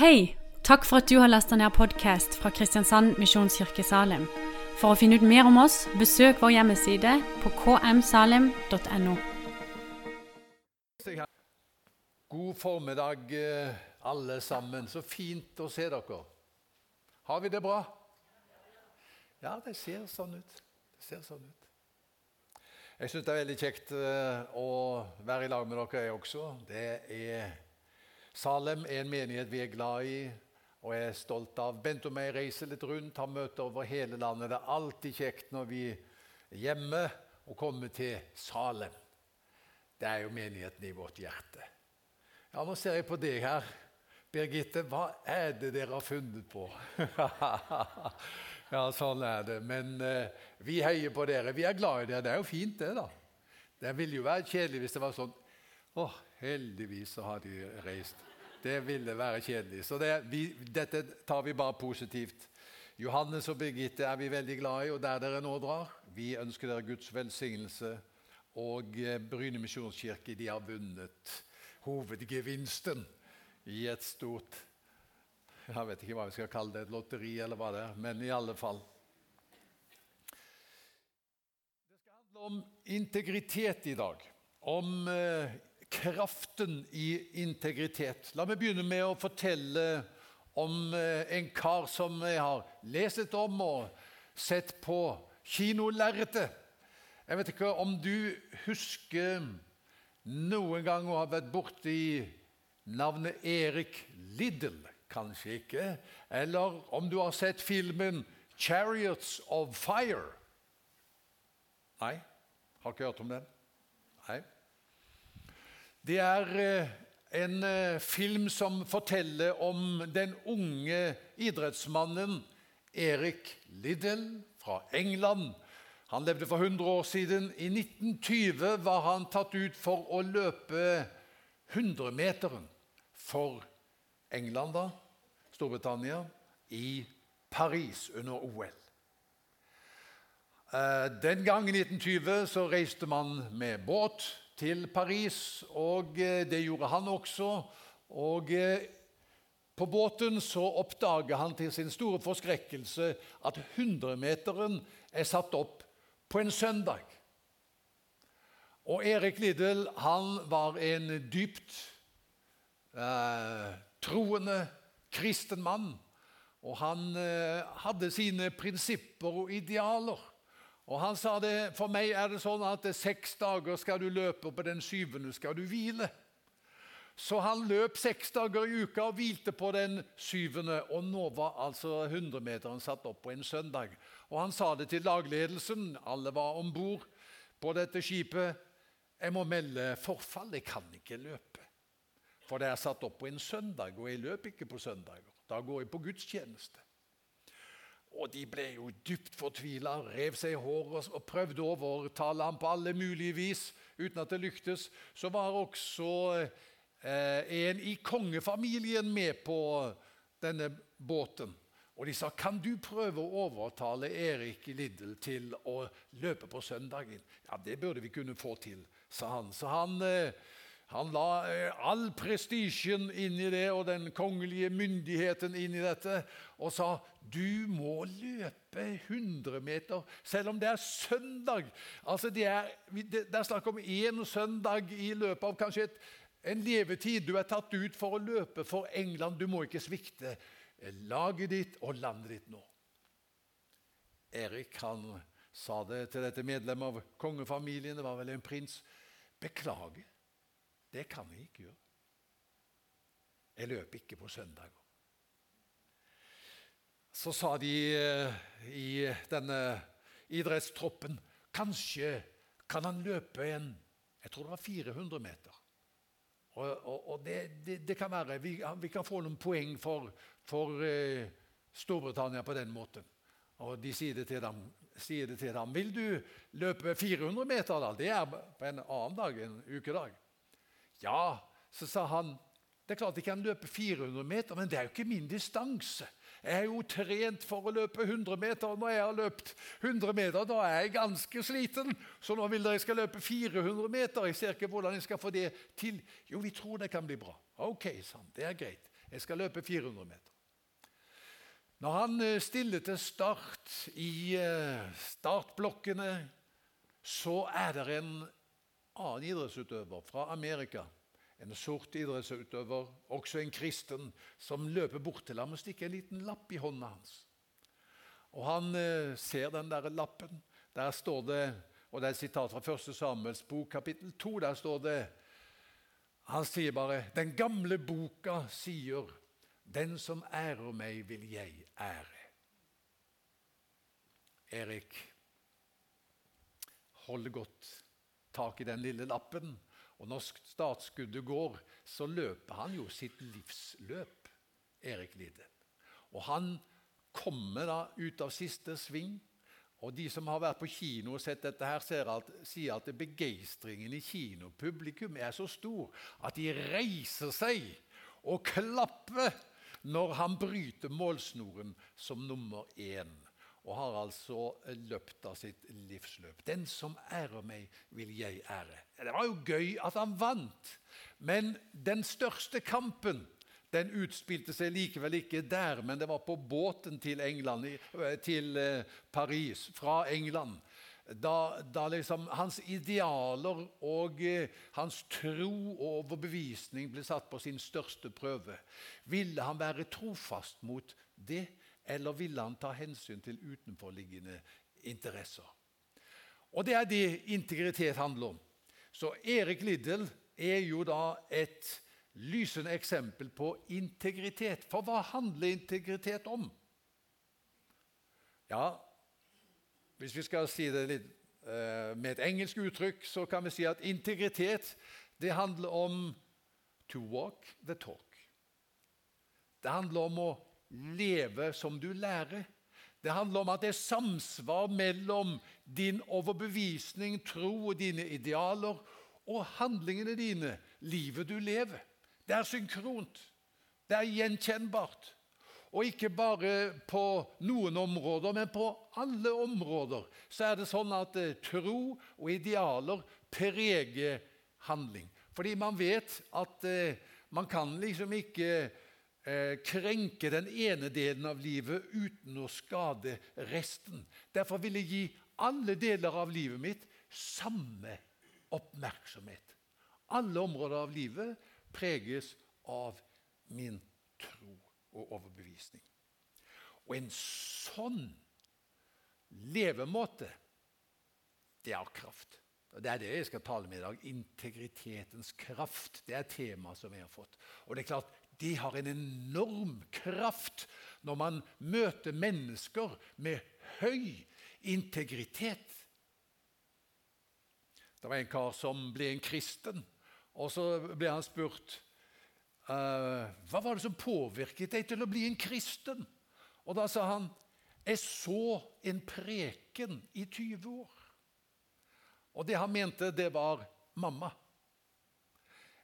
Hei! Takk for at du har lasta ned podkast fra Kristiansand Misjonskirke Salim. For å finne ut mer om oss, besøk vår hjemmeside på kmsalim.no. God formiddag, eh, alle sammen. Så fint å se dere. Har vi det bra? Ja, det ser sånn ut. Det ser sånn ut. Jeg syns det er veldig kjekt eh, å være i lag med dere, jeg også. Det er Salem er en menighet vi er glad i og er stolt av. Bent og meg reiser litt rundt, har møter over hele landet. Det er alltid kjekt når vi er hjemme og kommer til Salem. Det er jo menigheten i vårt hjerte. Ja, Nå ser jeg på deg her. Birgitte, hva er det dere har funnet på? ja, sånn er det. Men eh, vi heier på dere. Vi er glad i dere. Det er jo fint, det, da. Det ville jo vært kjedelig hvis det var sånn Å, heldigvis så har de reist. Det ville være kjedelig. Så det, vi, dette tar vi bare positivt. Johannes og Birgitte er vi veldig glad i, og der dere nå drar. Vi ønsker dere Guds velsignelse. Og eh, Bryne misjonskirke de har vunnet hovedgevinsten i et stort Jeg vet ikke hva vi skal kalle det, et lotteri eller hva det er, men i alle fall. Det skal handle om integritet i dag. Om eh, kraften i integritet. La meg begynne med å fortelle om eh, en kar som jeg har lest om og sett på kinolerretet. Jeg vet ikke om du husker noen gang å ha vært borti navnet Erik Liddell. Kanskje ikke. Eller om du har sett filmen 'Chariots of Fire'. Nei? Har ikke hørt om den? Nei. Det er eh, en eh, film som forteller om den unge idrettsmannen Erik Liddell fra England. Han levde for 100 år siden. I 1920 var han tatt ut for å løpe 100-meteren for England, da, Storbritannia, i Paris under OL. Eh, den gangen, i 1920 så reiste man med båt til Paris, og eh, det gjorde han også. Og eh, på båten så oppdager han til sin store forskrekkelse at 100-meteren er satt opp på en søndag. Og Erik Liddel han var en dypt eh, troende kristen mann. Og han eh, hadde sine prinsipper og idealer. Og Han sa det, for meg er det sånn at det seks dager skal du løpe, og på den syvende skal du hvile. Så han løp seks dager i uka og hvilte på den syvende. Og nå var altså 100-meteren satt opp på en søndag. Og Han sa det til lagledelsen, alle var om bord på dette skipet. Jeg må melde forfall, jeg kan ikke løpe. For det er satt opp på en søndag, og jeg løper ikke på søndager. Da går jeg på gudstjeneste. Og de ble jo dypt fortvila, rev seg i håret og prøvde å overtale ham på alle mulige vis uten at det lyktes. Så var også eh, en i kongefamilien med på denne båten. Og de sa kan du prøve å overtale Erik Liddel til å løpe på søndagen. Ja, det burde vi kunne få til, sa han. Så han... Eh, han la eh, all prestisjen inn i det og den kongelige myndigheten inn i dette og sa du må løpe 100 meter selv om det er søndag. Altså Det er, det er snakk om én søndag i løpet av kanskje et, en levetid. Du er tatt ut for å løpe for England. Du må ikke svikte laget ditt og landet ditt nå. Erik han sa det til dette medlemmet av kongefamilien, det var vel en prins. Beklager. Det kan jeg ikke gjøre. Jeg løper ikke på søndager. Så sa de eh, i denne idrettstroppen kanskje kan han løpe en jeg tror det var 400 meter. Og, og, og det, det, det, kan være vi, vi, kan få noen poeng for, for eh, Storbritannia på den måten. Og de sier det, til dem, sier det til dem. Vil du løpe 400 meter? da? Det er på en annen dag, en ukedag. Ja, så sa han, det er klart jeg kan løpe 400 meter, men det er jo ikke min distanse. Jeg er jo trent for å løpe 100 meter. og Når jeg har løpt 100 meter, da er jeg ganske sliten. Så nå vil dere jeg skal løpe 400 meter. Jeg ser ikke hvordan jeg skal få det til. Jo, vi tror det kan bli bra. Ok, sa han. Det er greit. Jeg skal løpe 400 meter. Når han eh, stiller til start i eh, startblokkene, så er det en annen idrettsutøver fra Amerika. En sort idrettsutøver, også en kristen, som løper bort til ham og stikker en liten lapp i hånda hans. Og Han eh, ser den der lappen. Der står det, og det er et sitat fra 1. Samuels bok, kapittel 2. Der står det Han sier bare 'Den gamle boka sier' Den som ærer meg, vil jeg ære. Erik hold godt tak i den lille lappen. Og når startskuddet går, så løper han jo sitt livsløp, Erik Lide. Og han kommer da ut av siste sving. Og De som har vært på kino og sett dette, her, at, sier at begeistringen i kinopublikum er så stor at de reiser seg og klapper når han bryter målsnoren som nummer én og har altså løpt av sitt livsløp. Den som ærer meg, vil jeg ære. Det var jo gøy at han vant, men den største kampen den utspilte seg likevel ikke der, men det var på båten til, England, til eh, Paris fra England da, da liksom hans idealer og eh, hans tro og overbevisning ble satt på sin største prøve. Ville han være trofast mot det, eller ville han ta hensyn til utenforliggende interesser? Og Det er det integritet handler om. Så Erik Liddel er jo da et lysende eksempel på integritet. For hva handler integritet om? Ja, hvis vi skal si det litt uh, med et engelsk uttrykk, så kan vi si at integritet det handler om to walk the talk. Det handler om å leve som du lærer. Det handler om at det er samsvar mellom din overbevisning, tro og dine idealer og handlingene dine, livet du lever. Det er synkront. Det er gjenkjennbart. Og ikke bare på noen områder, men på alle områder så er det sånn at eh, tro og idealer preger handling. Fordi man vet at eh, man kan liksom ikke krenke den ene delen av livet uten å skade resten. Derfor vil jeg gi alle deler av livet mitt samme oppmerksomhet. Alle områder av livet preges av min tro og overbevisning. Og en sånn levemåte, det har kraft. Og Det er det jeg skal tale med i dag. Integritetens kraft. Det er temaet som jeg har fått. Og det er klart, det har en enorm kraft når man møter mennesker med høy integritet. Det var en kar som ble en kristen, og så ble han spurt Uh, hva var det som påvirket deg til å bli en kristen? Og da sa han jeg så en preken i 20 år. Og det han mente, det var mamma.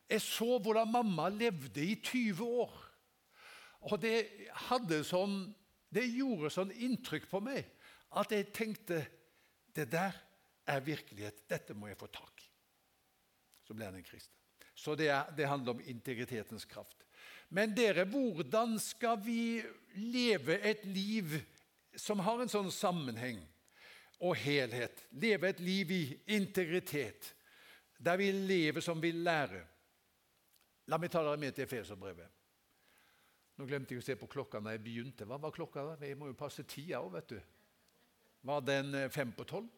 Jeg så hvordan mamma levde i 20 år. Og det, sånn, det gjorde sånn inntrykk på meg at jeg tenkte det der er virkelighet. Dette må jeg få tak i. Så ble han en kristen. Så det, er, det handler om integritetens kraft. Men dere, hvordan skal vi leve et liv som har en sånn sammenheng og helhet? Leve et liv i integritet, der vi lever som vi lærer. La meg ta dere med til Efeserbrevet. Nå glemte jeg å se på klokka da jeg begynte. Hva var klokka? da? Jeg må jo passe tida òg, vet du. Var den eh, fem på tolv?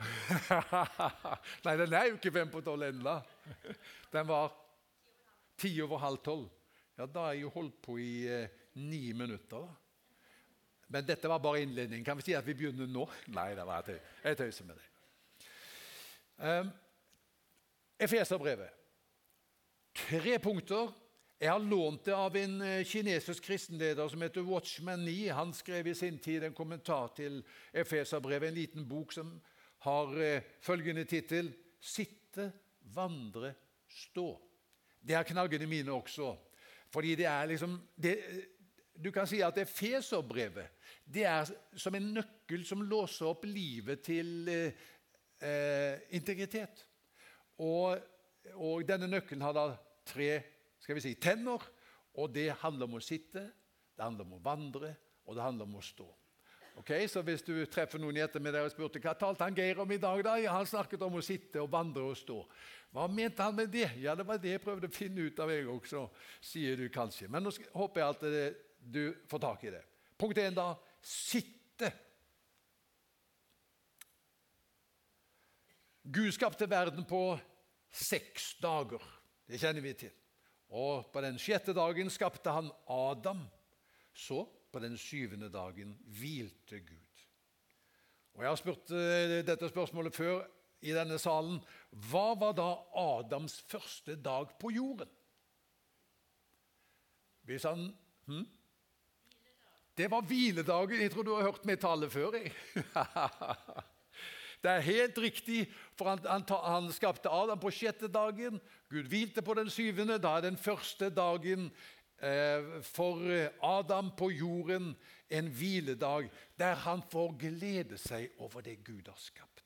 Nei, den er jo ikke fem på tolv ennå. Den var ti over halv tolv. Ja, da har jeg jo holdt på i eh, ni minutter. da. Men dette var bare innledningen. Kan vi si at vi begynner nå? Nei, det var jeg, tøyser med det. Um, Efeserbrevet. Tre punkter. Jeg har lånt det av en eh, kinesisk kristenleder som heter Watchman Nee. Han skrev i sin tid en kommentar til Efeserbrevet, en liten bok som har eh, følgende tittel 'Sitte, vandre, stå'. Det er knaggene mine også. Fordi det er liksom det, Du kan si at Efeserbrevet det er som en nøkkel som låser opp livet til eh, eh, integritet. Og, og, denne nøkkelen har da tre skal vi si, tenner. Og det handler om å sitte, det handler om å vandre, og det handler om å stå. Ok, Så hvis du treffer noen i ettermiddag og spurte hva talte han Geir om i dag, da? Ja, han snakket om å sitte og vandre og stå. Hva mente han med det? Ja, Det var det jeg prøvde å finne ut av, jeg også, sier du kanskje. Men nå håper jeg at det, du får tak i det. Punkt én, da. Sitte. Gud skapte verden på seks dager. Det kjenner vi til. Og på den sjette dagen skapte han Adam. Så, på den syvende dagen, hvilte Gud. Og Jeg har spurt uh, dette spørsmålet før i denne salen. Hva var da Adams første dag på jorden? Hvis han hm? Det var hviledagen. Jeg tror du har hørt meg tale før. jeg. Det er helt riktig, for han, han, han, skapte Adam på sjette dagen. Gud hvilte på den syvende. Da er den første dagen eh, for Adam på jorden en hviledag der han får glede seg over det Gud har skapt.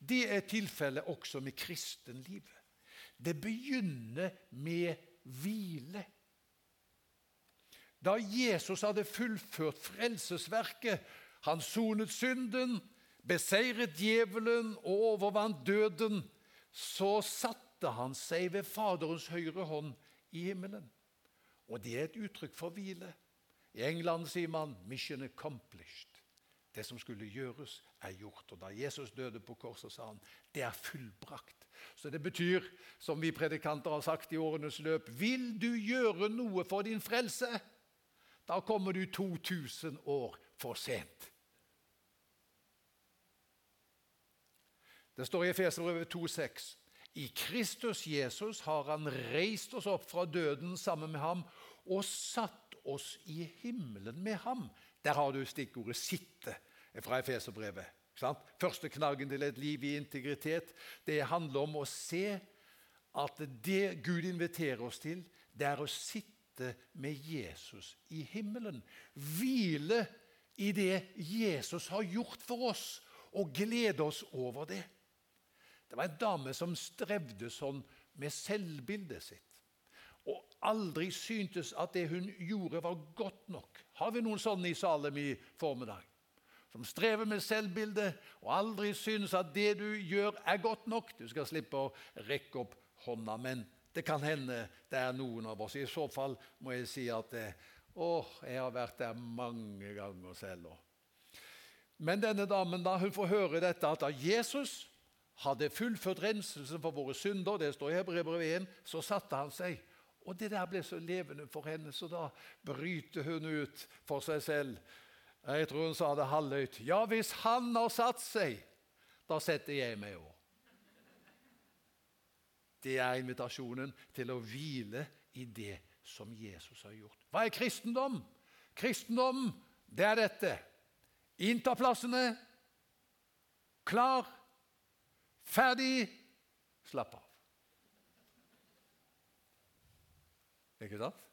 Det er tilfellet også med kristenlivet. Det begynner med hvile. Da Jesus hadde fullført frelsesverket, han sonet synden, beseiret djevelen og overvant døden, så satte han seg ved Faderens høyre hånd i himmelen. Og det er et uttrykk for hvile. I England sier man 'mission accomplished'. Det som skulle gjøres, er gjort. Og Da Jesus døde på korset, sa han det er fullbrakt. Så det betyr, som vi predikanter har sagt i årenes løp, vil du gjøre noe for din frelse, da kommer du 2000 år for sent. Det står i Efeserbrevet 2,6.: I Kristus Jesus har han reist oss opp fra døden sammen med ham og satt oss i himmelen med ham. Der har du stikkordet 'sitte' fra Efeserbrevet. Første knaggen til et liv i integritet. Det handler om å se at det Gud inviterer oss til, det er å sitte med Jesus i himmelen. Hvile i det Jesus har gjort for oss, og glede oss over det. Det var en dame som strevde sånn med selvbildet sitt. Og aldri syntes at det hun gjorde, var godt nok. Har vi noen sånne i Salem i formiddag? Som strever med selvbildet og aldri synes at det du gjør, er godt nok. Du skal slippe å rekke opp hånda, men det kan hende det er noen av oss. I så fall må jeg si at å, jeg har vært der mange ganger selv. Men denne damen da, hun får høre dette at Jesus hadde fullført renselsen for våre synder, det står i Hebrevet 1, så satte han seg. Og Det der ble så levende for henne, så da bryter hun ut for seg selv. Jeg tror hun sa det halvhøyt. Ja, hvis han har satt seg, da setter jeg meg òg. Det er invitasjonen til å hvile i det som Jesus har gjort. Hva er kristendom? Kristendom, det er dette. Innta plassene. Klar Ferdig! Slapp av. Ikke sant?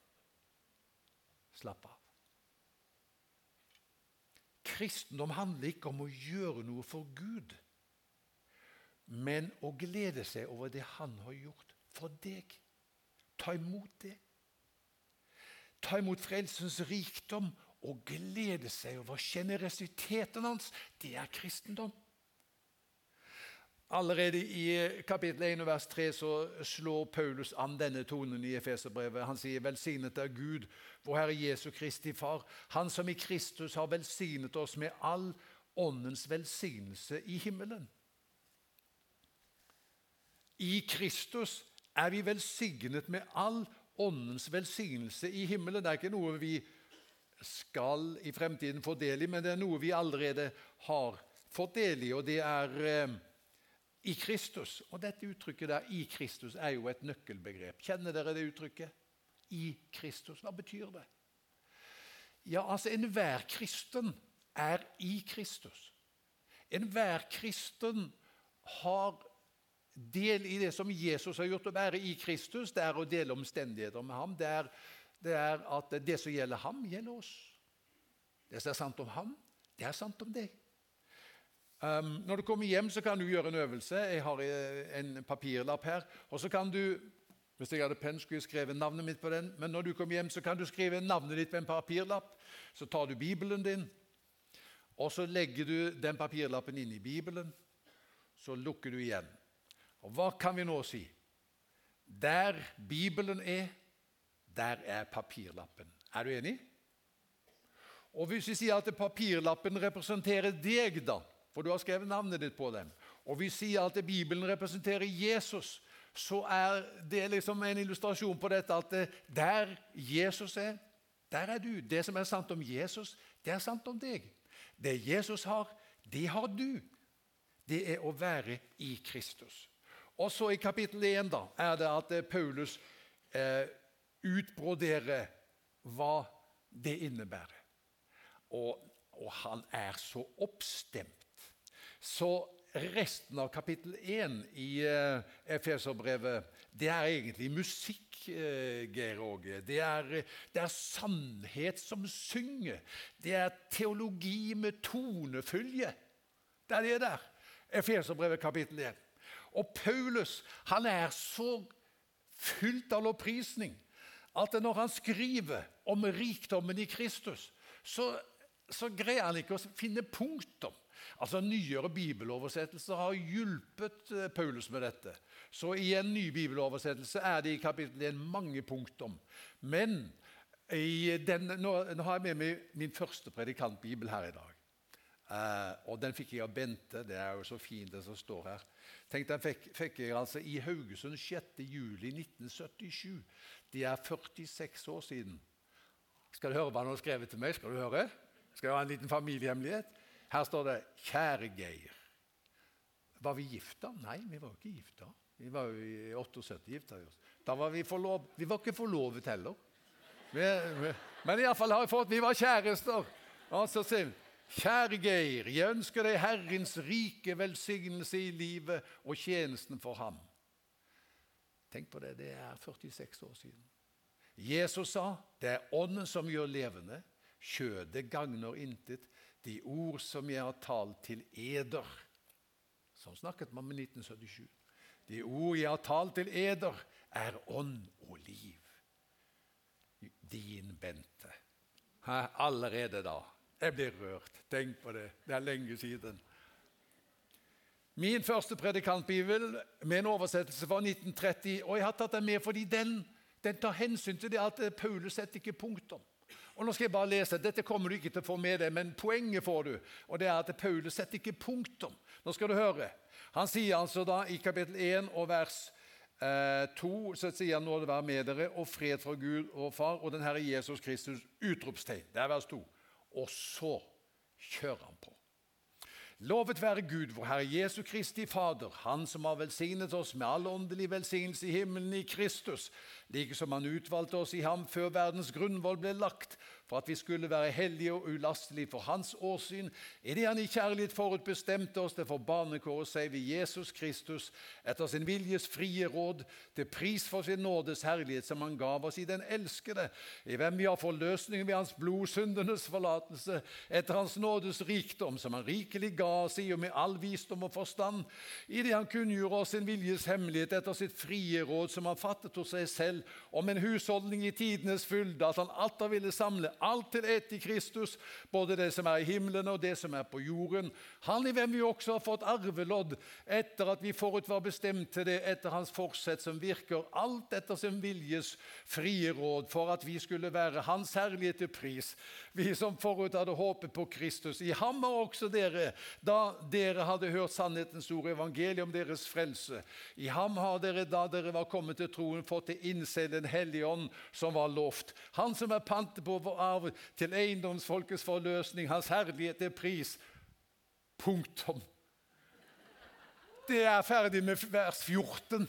Slapp av. Kristendom handler ikke om å gjøre noe for Gud, men å glede seg over det Han har gjort for deg. Ta imot det. Ta imot frelsens rikdom og glede seg over sjenerøsiteten hans. Det er kristendom. Allerede i kapittel 1 vers 3 så slår Paulus an denne tonen i Efeserbrevet. Han sier 'Velsignet er Gud, vår Herre Jesu Kristi Far', Han som i Kristus har velsignet oss med all åndens velsignelse i himmelen. I Kristus er vi velsignet med all åndens velsignelse i himmelen. Det er ikke noe vi skal i fremtiden få del i, men det er noe vi allerede har fått del i. og det er eh, i Kristus. Og dette uttrykket der, 'i Kristus', er jo et nøkkelbegrep. Kjenner dere det uttrykket? I Kristus. Hva betyr det? Ja, altså Enhver kristen er i Kristus. Enhver kristen har del i det som Jesus har gjort. Å være i Kristus det er å dele omstendigheter med ham. Det er, det er at det som gjelder ham, gjelder oss. Det som er sant om ham, det er sant om deg. Um, når du kommer hjem, så kan du gjøre en øvelse. Jeg har eh, en papirlapp her. og Så kan du Hvis jeg hadde penn, skulle jeg skrevet navnet mitt på den. Men når du kommer hjem, så kan du skrive navnet ditt på en papirlapp. Så tar du Bibelen din, og så legger du den papirlappen inn i Bibelen. Så lukker du igjen. Og hva kan vi nå si? Der Bibelen er, der er papirlappen. Er du enig? Og Hvis vi sier at papirlappen representerer deg, da, for du har skrevet navnet ditt på dem, og vi sier at Bibelen representerer Jesus, så er det liksom en illustrasjon på dette at der Jesus er, der er du. Det som er sant om Jesus, det er sant om deg. Det Jesus har, det har du. Det er å være i Kristus. Og så I kapittel 1 da, er det at Paulus eh, utbroderer hva det innebærer. Og, og han er så oppstemt. Så resten av kapittel 1 i uh, Efeserbrevet det er egentlig musikk, uh, Geir Åge. Det, det, er sannhet som synger. Det er teologi med tonefylje. Det er det der. Efeserbrevet kapittel 1. Og Paulus han er så fylt av lovprisning at når han skriver om rikdommen i Kristus, så, så greier han ikke å finne punktum. Altså Nyere bibeloversettelser har hjulpet eh, Paulus med dette. Så i en ny bibeloversettelse er det i kapittel 1 mange punktum. Men den, nå, nå, har jeg med meg min første predikantbibel her i dag. Eh, og den fikk jeg av Bente. Det er jo så fint, det som står her. Tenk, Den fikk, fikk jeg altså i Haugesund 6.07.1977. Det er 46 år siden. Skal du høre hva han har skrevet til meg? Skal du høre? Skal jeg ha en liten familiehemmelighet? Her står det 'Kjære Geir'. Var vi gifta? Nei, vi var ikke gifta. Vi var jo i 78 gifta. Da var vi forlov... Vi var ikke forlovet heller. Vi, vi, men iallfall har jeg fått Vi var kjærester. Altså, vi Kjære Geir, jeg ønsker deg Herrens rike velsignelse i livet og tjenesten for ham. Tenk på det, det er 46 år siden. Jesus sa det er ånden som gjør levende. Kjødet gagner intet. De ord som jeg har talt til eder. Sånn snakket man med 1977. De ord jeg har talt til eder, er ånd og liv. Din Bente. Allerede da jeg blir rørt. Tenk på det. Det er lenge siden. Min første predikantbibel med en oversettelse fra 1930. og Jeg har tatt den med fordi den, den tar hensyn til det at Paulus setter ikke punktum. Og nå skal jeg bare lese, Dette kommer du ikke til å få med deg, men poenget får du. og det er at Paulus setter ikke punktum. Nå skal du høre. Han sier altså da i kapittel 1 og vers eh, 2 så sier han nå det være med dere, og fred fra Gud og Far og den Herre Jesus Kristus. Utropstegn. Det er vers 2. Og så kjører han på. Lovet være Gud, vår Herre Jesu Kristi Fader, Han som har velsignet oss med all åndelig velsignelse i himmelen i Kristus, like som Han utvalgte oss i ham før verdens grunnvoll ble lagt, for at vi skulle være hellige og ulastelige for Hans åsyn, idet Han i kjærlighet forutbestemte oss. Til for barnekåret seg ved Jesus Kristus, etter sin viljes frie råd, til pris for sin nådes herlighet, som Han gav oss i den elskede, i hvem vi har forløsningen ved Hans blod, syndenes forlatelse, etter Hans nådes rikdom, som Han rikelig ga oss i og med all visdom og forstand, idet Han kunngjorde oss sin viljes hemmelighet etter sitt frie råd, som Han fattet hos seg selv, om en husholdning i tidenes fylde, at Han atter ville samle alt til ett i Kristus, både det som er i himmelen og det som er på jorden. Han i hvem vi også har fått arvelodd, etter at vi forut var bestemt til det etter hans forsett, som virker alt etter sin viljes frie råd, for at vi skulle være hans herlighet til pris, vi som forut hadde håpet på Kristus. I ham har også dere, da dere hadde hørt sannhetens ord, evangeliet om deres frelse. I ham har dere, da dere var kommet til troen, fått til innse Den hellige ånd, som var lovt. Han som er pantet på vår arv til eiendomsfolkets forløsning, hans herlighet er pris. Punktum. Det er ferdig med vers 14.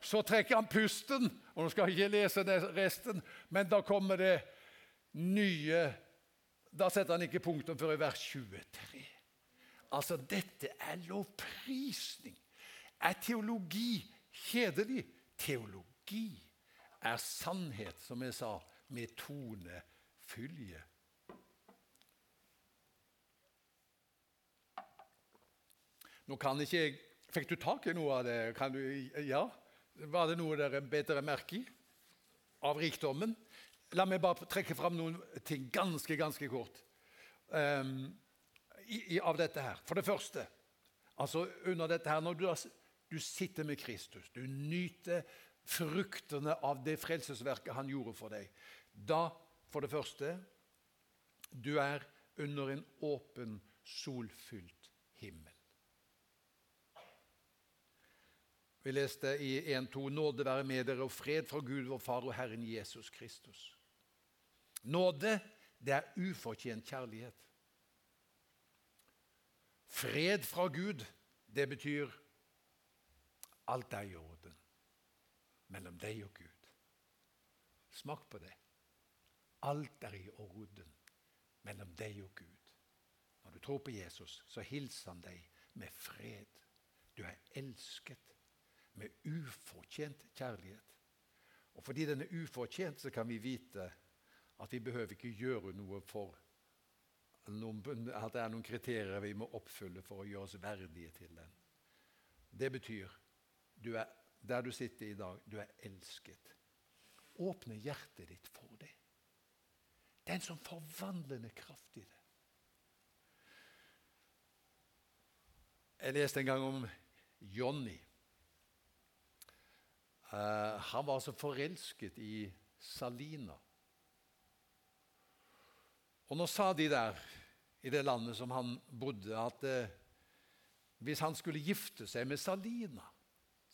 Så trekker han pusten, og nå skal jeg ikke lese resten, men da kommer det nye Da setter han ikke punktum før i vers 23. Altså, dette er lovprisning. Er teologi kjedelig? Teologi er sannhet, som jeg sa med tonefylje. Nå kan ikke jeg Fikk du tak i noe av det? Du, ja? Var det noe dere bet dere merke i av rikdommen? La meg bare trekke fram noen ting ganske, ganske kort um, i, i, av dette her. For det første, altså under dette her, når du, du sitter med Kristus, du nyter fruktene av det frelsesverket han gjorde for deg, da, for det første, du er under en åpen, solfylt himmel. Vi leste i 1.2.: Nåde være med dere og fred fra Gud vår Far og Herren Jesus Kristus. Nåde, det er ufortjent kjærlighet. Fred fra Gud, det betyr alt er i orden mellom deg og Gud. Smak på det. Alt er i orden mellom deg og Gud. Når du tror på Jesus, så hilser han deg med fred. Du er elsket med ufortjent kjærlighet. Og fordi den er ufortjent, så kan vi vite at vi behøver ikke gjøre noe for noen, at det er noen kriterier vi må oppfylle for å gjøre oss verdige til den. Det betyr du er, der du sitter i dag, du er elsket. Åpne hjertet ditt for det. Det er en sånn forvandlende kraft i det. Jeg leste en gang om Johnny. Uh, han var så forelsket i Salina. Og nå sa de der i det landet som han bodde, at uh, hvis han skulle gifte seg med Salina,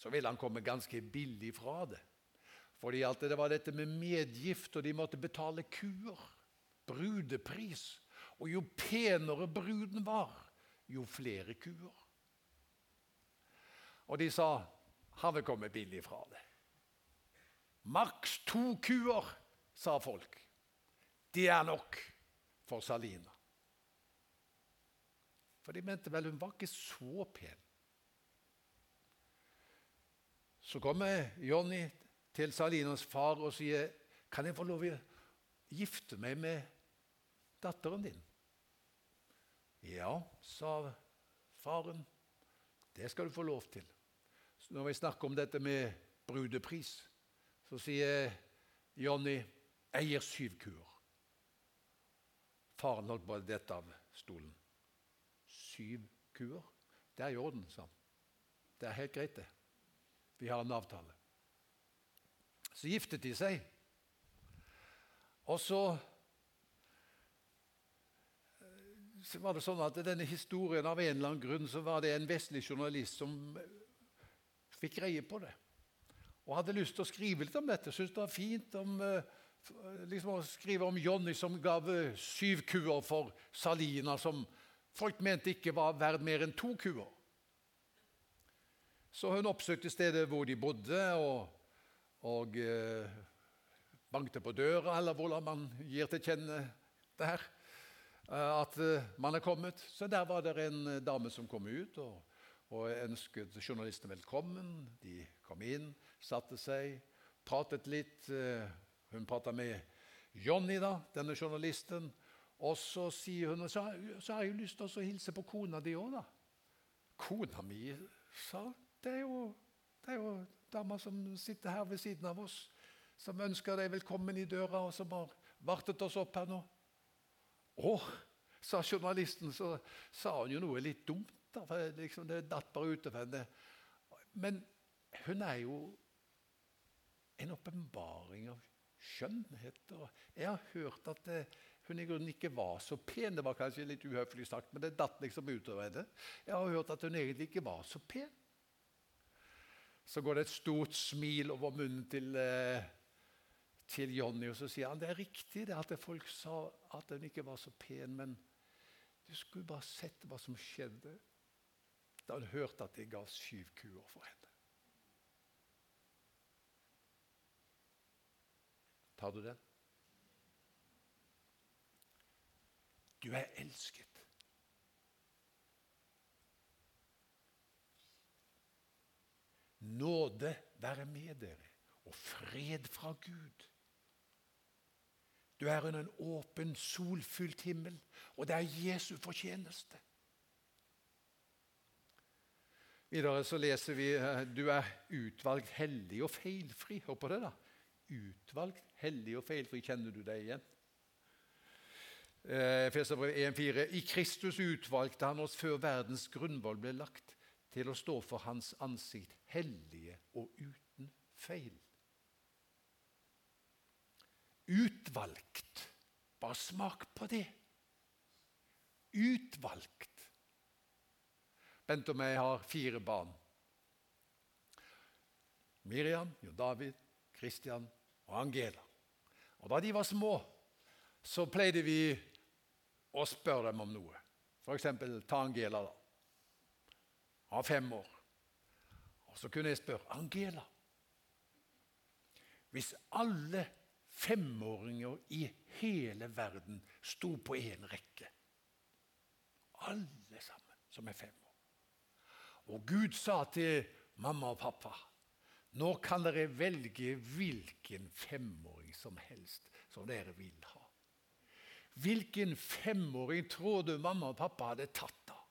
så ville han komme ganske billig fra det. Fordi at det var dette med medgift, og de måtte betale kuer. Brudepris. Og jo penere bruden var, jo flere kuer. Og de sa han vil komme billig fra det. Maks to kuer, sa folk. Det er nok for Salina. For de mente vel hun var ikke så pen. Så kommer Jonny til Salinas far og sier, 'Kan jeg få lov å gifte meg med datteren din?' Ja, sa faren. Det skal du få lov til. Så når vi snakker om dette med brudepris, så sier Jonny, 'Jeg gir syv kuer'. Faren holdt bare dette av stolen. Syv kuer? Det er i orden, sa han. Det er helt greit, det. Vi har en avtale. Så giftet de seg. Og så så var det sånn at denne historien Av en eller annen grunn så var det en vestlig journalist som fikk greie på det. Og hadde lyst til å skrive litt om dette. Syntes det var fint om, eh, liksom å skrive om Johnny som gav eh, syv kuer for Salina, som folk mente ikke var verdt mer enn to kuer. Så hun oppsøkte stedet hvor de bodde, og, og eh, bankte på døra, eller hvordan man gir til kjenne det her, eh, at eh, man er kommet. Så der var det en dame som kom ut og, og ønsket journalistene velkommen. De kom inn, satte seg, pratet litt. Eh, hun prata med Johnny, da, denne journalisten. Og så sier hun så, har jeg lyst til å hilse på kona di òg, da. Kona mi, sa det er jo, det jo dama som sitter her ved siden av oss, som ønsker deg velkommen i døra, og som har vartet oss opp her nå. Å, sa journalisten, så sa hun jo noe litt dumt. da, for liksom, Det datt bare ut av henne. Men hun er jo en åpenbaring av skjønnhet. Jeg har hørt at det, hun i grunnen ikke var så pen. Det var kanskje litt uhøflig sagt, men det datt liksom ut av henne. Jeg har hørt at hun egentlig ikke var så pen. Så går det et stort smil over munnen til, eh, til Jonny, og så sier han det er riktig det at folk sa at hun ikke var så pen, men du skulle bare sett hva som skjedde da hun hørte at de ga syv kuer for henne. Tar du den? Du er elsket. Nåde være med dere og fred fra Gud. Du er under en åpen, solfylt himmel, og det er Jesu fortjeneste. Videre så leser vi eh, du er utvalgt hellig og feilfri. Hør på det, da. Utvalgt hellig og feilfri. Kjenner du deg igjen? Eh, Feserbrev 1,4. I Kristus utvalgte han oss før verdens grunnvoll ble lagt, til å stå for Hans ansikt, hellige og uten feil. Utvalgt. Bare smak på det. Utvalgt. Bent og meg har fire barn. Miriam, Jon David, Kristian og Angela. Og Da de var små, så pleide vi å spørre dem om noe. F.eks. ta Angela. da. Var fem år. Og Så kunne jeg spørre Angela Hvis alle femåringer i hele verden sto på én rekke Alle sammen som er fem år. Og Gud sa til mamma og pappa nå kan dere velge hvilken femåring som helst som dere vil ha. Hvilken femåring tror du mamma og pappa hadde tatt da?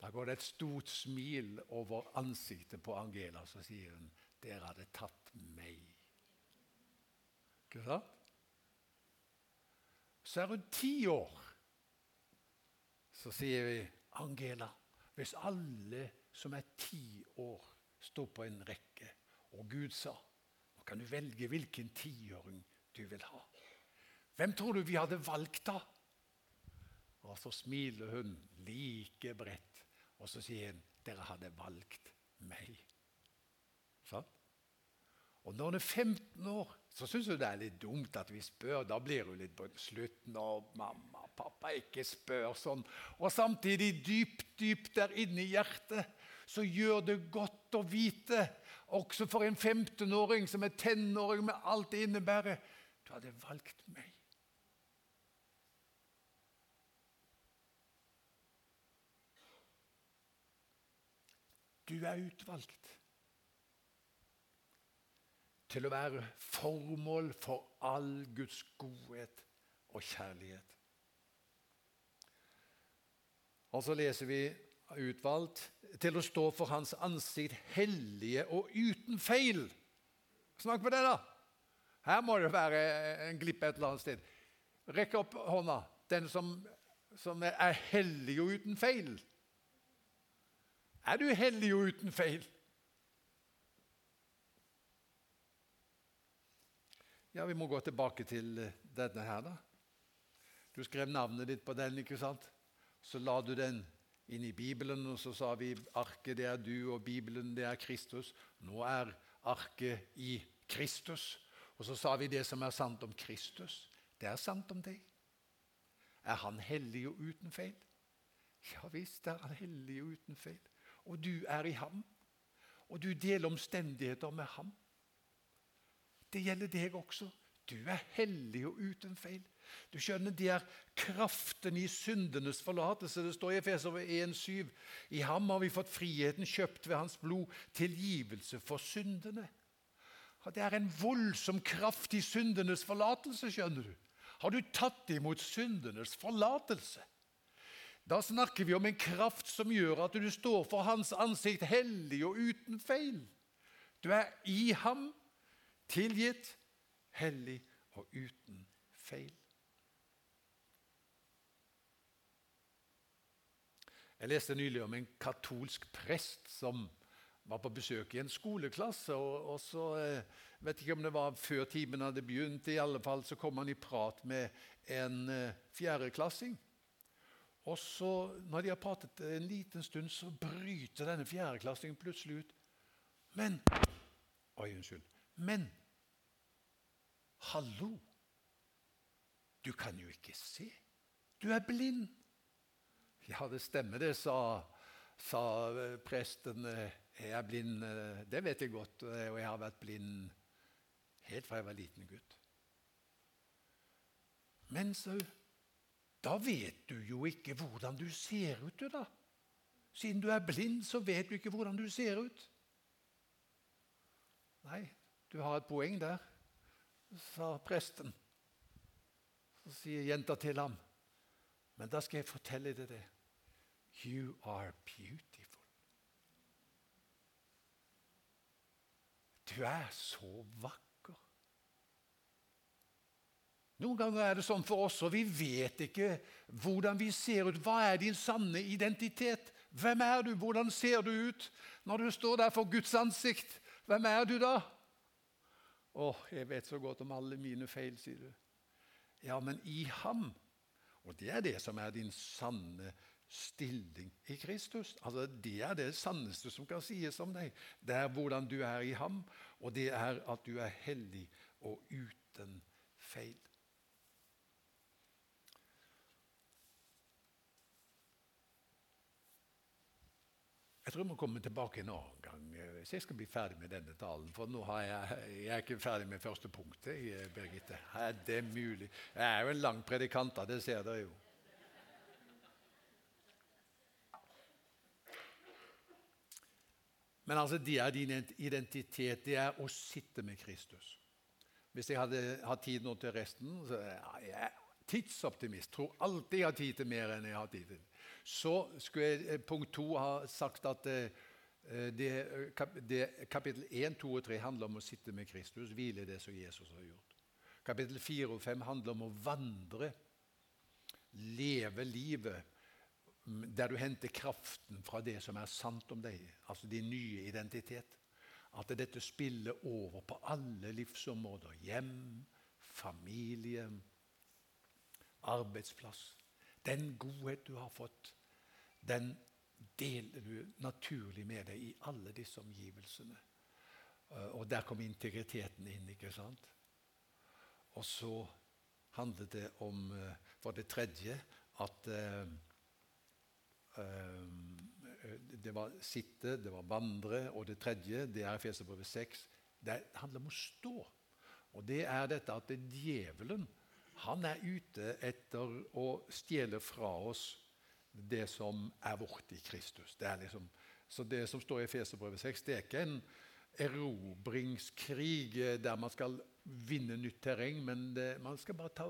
Da går det et stort smil over ansiktet på Angela, så sier hun, 'Dere hadde tatt meg'. Ikke sant? Så er hun ti år. Så sier vi, 'Angela, hvis alle som er ti år, står på en rekke' Og Gud sa, 'Nå kan du velge hvilken tiåring du vil ha'. Hvem tror du vi hadde valgt da? Og så smiler hun like bredt, og så sier han 'Dere hadde valgt meg'. Sånn? Og når hun er 15 år, så syns hun det er litt dumt at vi spør. Da blir hun litt på slutten og 'Mamma, pappa, ikke spør sånn.' Og samtidig, dypt, dypt der inne i hjertet, så gjør det godt å vite, også for en 15-åring som er tenåring med alt det innebærer, du hadde valgt meg. Du er utvalgt til å være formål for all Guds godhet og kjærlighet. Og så leser vi utvalgt til å stå for Hans ansikt hellige og uten feil. Snakk med det, da! Her må det være en glipp et eller annet sted. Rekk opp hånda, den som, som er hellig og uten feil. Er du hellig og uten feil? Ja, vi må gå tilbake til eh, denne her, da. Du skrev navnet ditt på den, ikke sant? Så la du den inn i Bibelen, og så sa vi arket det er du, og Bibelen det er Kristus. Nå er arket i Kristus. Og så sa vi det som er sant om Kristus. Det er sant om deg. Er han hellig og uten feil? Ja visst er han hellig og uten feil og du er i ham. Og du deler omstendigheter med ham. Det gjelder deg også. Du er hellig og uten feil. Du skjønner, Det er kraften i syndenes forlatelse. Det står i Efeser 1,7. I ham har vi fått friheten kjøpt ved hans blod, tilgivelse for syndene. Det er en voldsom kraft i syndenes forlatelse, skjønner du. Har du tatt imot syndenes forlatelse? Da snakker vi om en kraft som gjør at du står for Hans ansikt hellig og uten feil. Du er i ham, tilgitt, hellig og uten feil. Jeg leste nylig om en katolsk prest som var på besøk i en skoleklasse. og, og så, eh, vet ikke om det var Før timen hadde begynt, i alle fall så kom han i prat med en eh, fjerdeklassing. Og så, når de har pratet en liten stund, så bryter denne fjerdeklassingen plutselig ut. Men Oi, unnskyld. Men Hallo! Du kan jo ikke se. Du er blind. Ja, det stemmer det, sa, sa presten. Jeg er blind, det vet jeg godt, og jeg har vært blind helt fra jeg var liten gutt. Men, sa hun, da vet du jo ikke hvordan du ser ut, du, da. Siden du er blind, så vet du ikke hvordan du ser ut. Nei, du har et poeng der, sa presten. Så sier jenta til ham, men da skal jeg fortelle deg det. You are beautiful. Du er så vakker. Noen ganger er det sånn for oss, og vi vet ikke hvordan vi ser ut. Hva er din sanne identitet? Hvem er du? Hvordan ser du ut når du står der for Guds ansikt? Hvem er du da? Å, jeg vet så godt om alle mine feil, sier du. Ja, men i ham. Og det er det som er din sanne stilling i Kristus. Altså, Det er det sanneste som kan sies om deg. Det er hvordan du er i ham, og det er at du er hellig og uten feil. Jeg tror jeg må komme tilbake en annen gang hvis jeg skal bli ferdig med denne talen. For nå er jeg, jeg er ikke ferdig med første punktet. Birgitte. Er det mulig? Jeg er jo en lang predikant, det ser dere jo. Men altså, det er din identitet. Det er å sitte med Kristus. Hvis jeg hadde hatt tid nå til resten så er Jeg tidsoptimist. Tror alltid jeg har tid til mer enn jeg har tid til så skulle jeg eh, punkt to ha sagt at eh, eh, det, det, kapittel 1, 2 og 3 handler om å sitte med Kristus, hvile det som Jesus har gjort. Kapittel 4 og 5 handler om å vandre, leve livet der du henter kraften fra det som er sant om deg, altså din nye identitet. At dette spiller over på alle livsområder. Hjem, familie, arbeidsplass. Den godhet du har fått, den deler du naturlig med deg i alle disse omgivelsene. Eh, og der kom integriteten inn. ikke sant? Og så handlet det om, eh, for det tredje, at uh, det var sitte, det var vandre, og det tredje, det er Efeserbrevet 6, det handler om å stå. Og det er dette at djevelen han er ute etter å stjele fra oss det som er vårt i Kristus. Det liksom, så det som står i Feserbrevet 6, det er ikke en erobringskrig der man skal vinne nytt terreng, men det, man skal bare ta,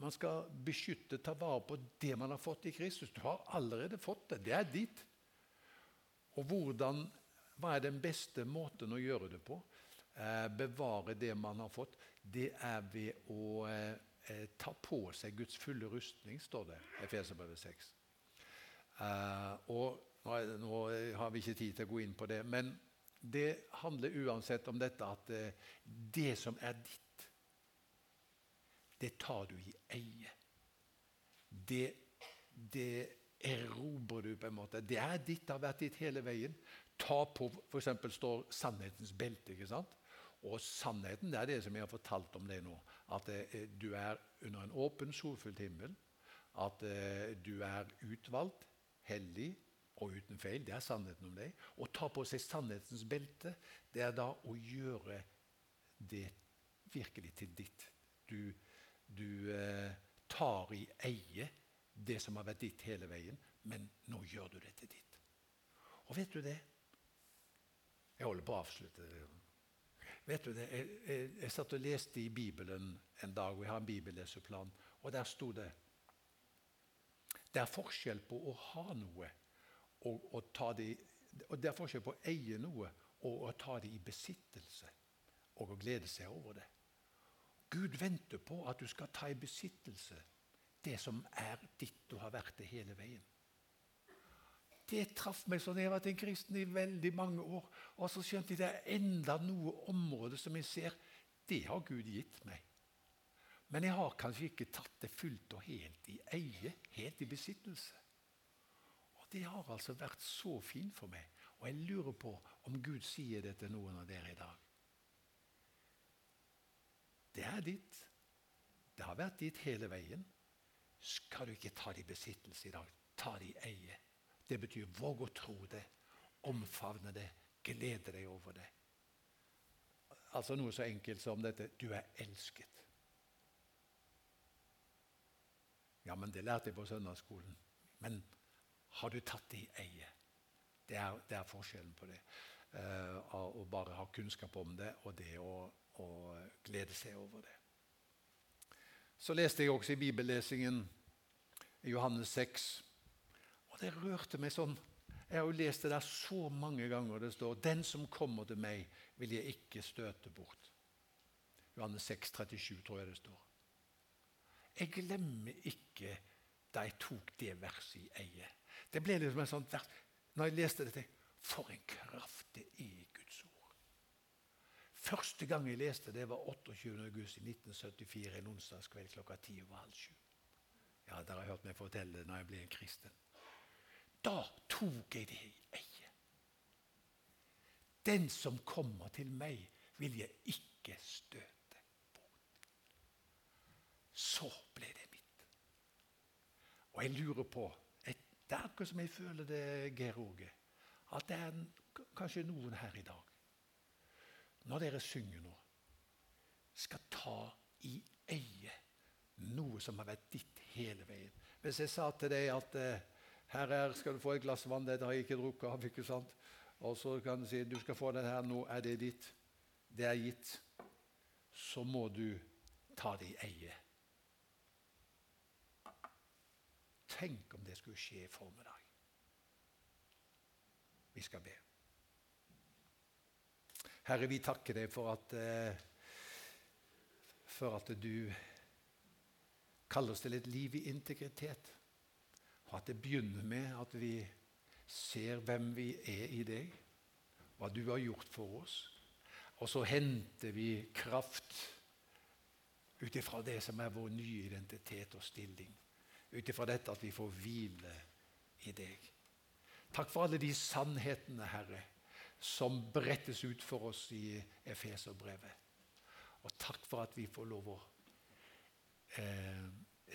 man skal beskytte, ta vare på det man har fått i Kristus. Du har allerede fått det. Det er ditt. Og hvordan, hva er den beste måten å gjøre det på? Eh, bevare det man har fått. Det er ved å eh, eh ta på seg Guds fulle rustning, står det i Efeserbrevet 6. Uh, og nå, har vi ikke tid til å gå inn på det, men det handler uansett om dette at uh, det som er ditt, det tar du i eie. Det, det erobrer du på en måte. Det er ditt, det har vært ditt hele veien. Ta på f.eks. står sannhetens belte. ikke sant? Og sannheten det er det som jeg har fortalt om det nå. At eh, du er under en åpen, solfylt himmel. At du er utvalgt hellig og uten feil. Det er sannheten om deg. Å ta på seg sannhetens belte, det er da å gjøre det virkelig til ditt. Du, du eh, tar i eie det som har vært ditt hele veien, men nå gjør du det til ditt. Og vet du det? Jeg holder på å avslutte. Vet du det? Jeg, jeg, jeg satt og leste i Bibelen en dag, og jeg har en bibelleseplan, og der sto det det er forskjell på å ha noe og, og ta det og Det er forskjell på å eie noe og å ta det i besittelse og å glede seg over det. Gud venter på at du skal ta i besittelse det som er ditt og har vært det hele veien. Det traff meg sånn. Jeg har vært en kristen i veldig mange år. Og så skjønte jeg det er enda noe område som jeg ser det har Gud gitt meg. Men jeg har kanskje ikke tatt det fullt og helt i eie, helt i besittelse. Og Det har altså vært så fint for meg. Og jeg lurer på om Gud sier det til noen av dere i dag. Det er ditt. Det har vært ditt hele veien. Skal du ikke ta det i besittelse i dag? Ta det i eie. Det betyr våg å tro det, omfavne det, glede deg over det. Altså Noe så enkelt som dette du er elsket. Ja, men det lærte jeg på søndagsskolen. Men har du tatt det i eie? Det er, det er forskjellen på det. Uh, å bare ha kunnskap om det, og det å, å, glede seg over det. Så leste jeg også i bibellesingen i Johannes 6, og det rørte meg sånn Jeg har jo lest det der så mange ganger. Det står 'Den som kommer til meg, vil jeg ikke støte bort'. Johannes 6, 37, tror jeg det står. Jeg glemmer ikke da jeg tok det verset i eie. Det ble liksom en sånn vers. Når jeg leste dette For en kraft det er i Guds ord. Første gang jeg leste det, var 28. august i 1974, en onsdagskveld klokka ti over halv sju. Ja, Dere har hørt meg fortelle det når jeg ble en kristen. Da tok jeg det i eie. Den som kommer til meg, vil jeg ikke støte. Så ble det mitt. Og jeg lurer på Det er akkurat som jeg føler det, Geir Åge, at det er kanskje noen her i dag, når dere synger nå, skal ta i øyet noe som har vært ditt hele veien. Hvis jeg sa til deg at eh, her er, skal du få et glass vann, det har jeg ikke drukket av. ikke sant? Og så kan du si du skal få det her, nå er det ditt. Det er gitt. Så må du ta det i eie. Tenk om det skulle skje i formiddag. Vi skal be. Herre, vi takker deg for at, eh, for at du kaller oss til et liv i integritet. Og at det begynner med at vi ser hvem vi er i deg, hva du har gjort for oss. Og så henter vi kraft ut ifra det som er vår nye identitet og stilling. Ut ifra dette at vi får hvile i deg. Takk for alle de sannhetene, Herre, som brettes ut for oss i Efeserbrevet. Og takk for at vi får lov å eh,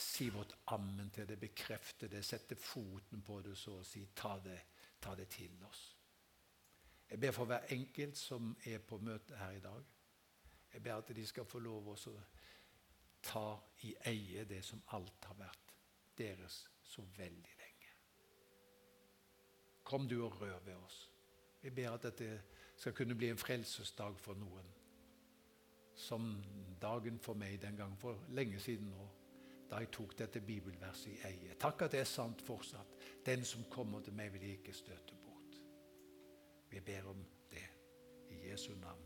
si vårt ammen til det, bekrefte det, sette foten på det, så å si. Ta det, ta det til oss. Jeg ber for hver enkelt som er på møte her i dag. Jeg ber at de skal få lov å ta i eie det som alt har vært deres så veldig lenge. Kom du og rør ved oss. Vi ber at dette skal kunne bli en frelsesdag for noen. Som dagen for meg den gang for lenge siden nå, da jeg tok dette bibelverset i eie. Takk at det er sant fortsatt. Den som kommer til meg, vil ikke støte bort. Vi ber om det i Jesu navn.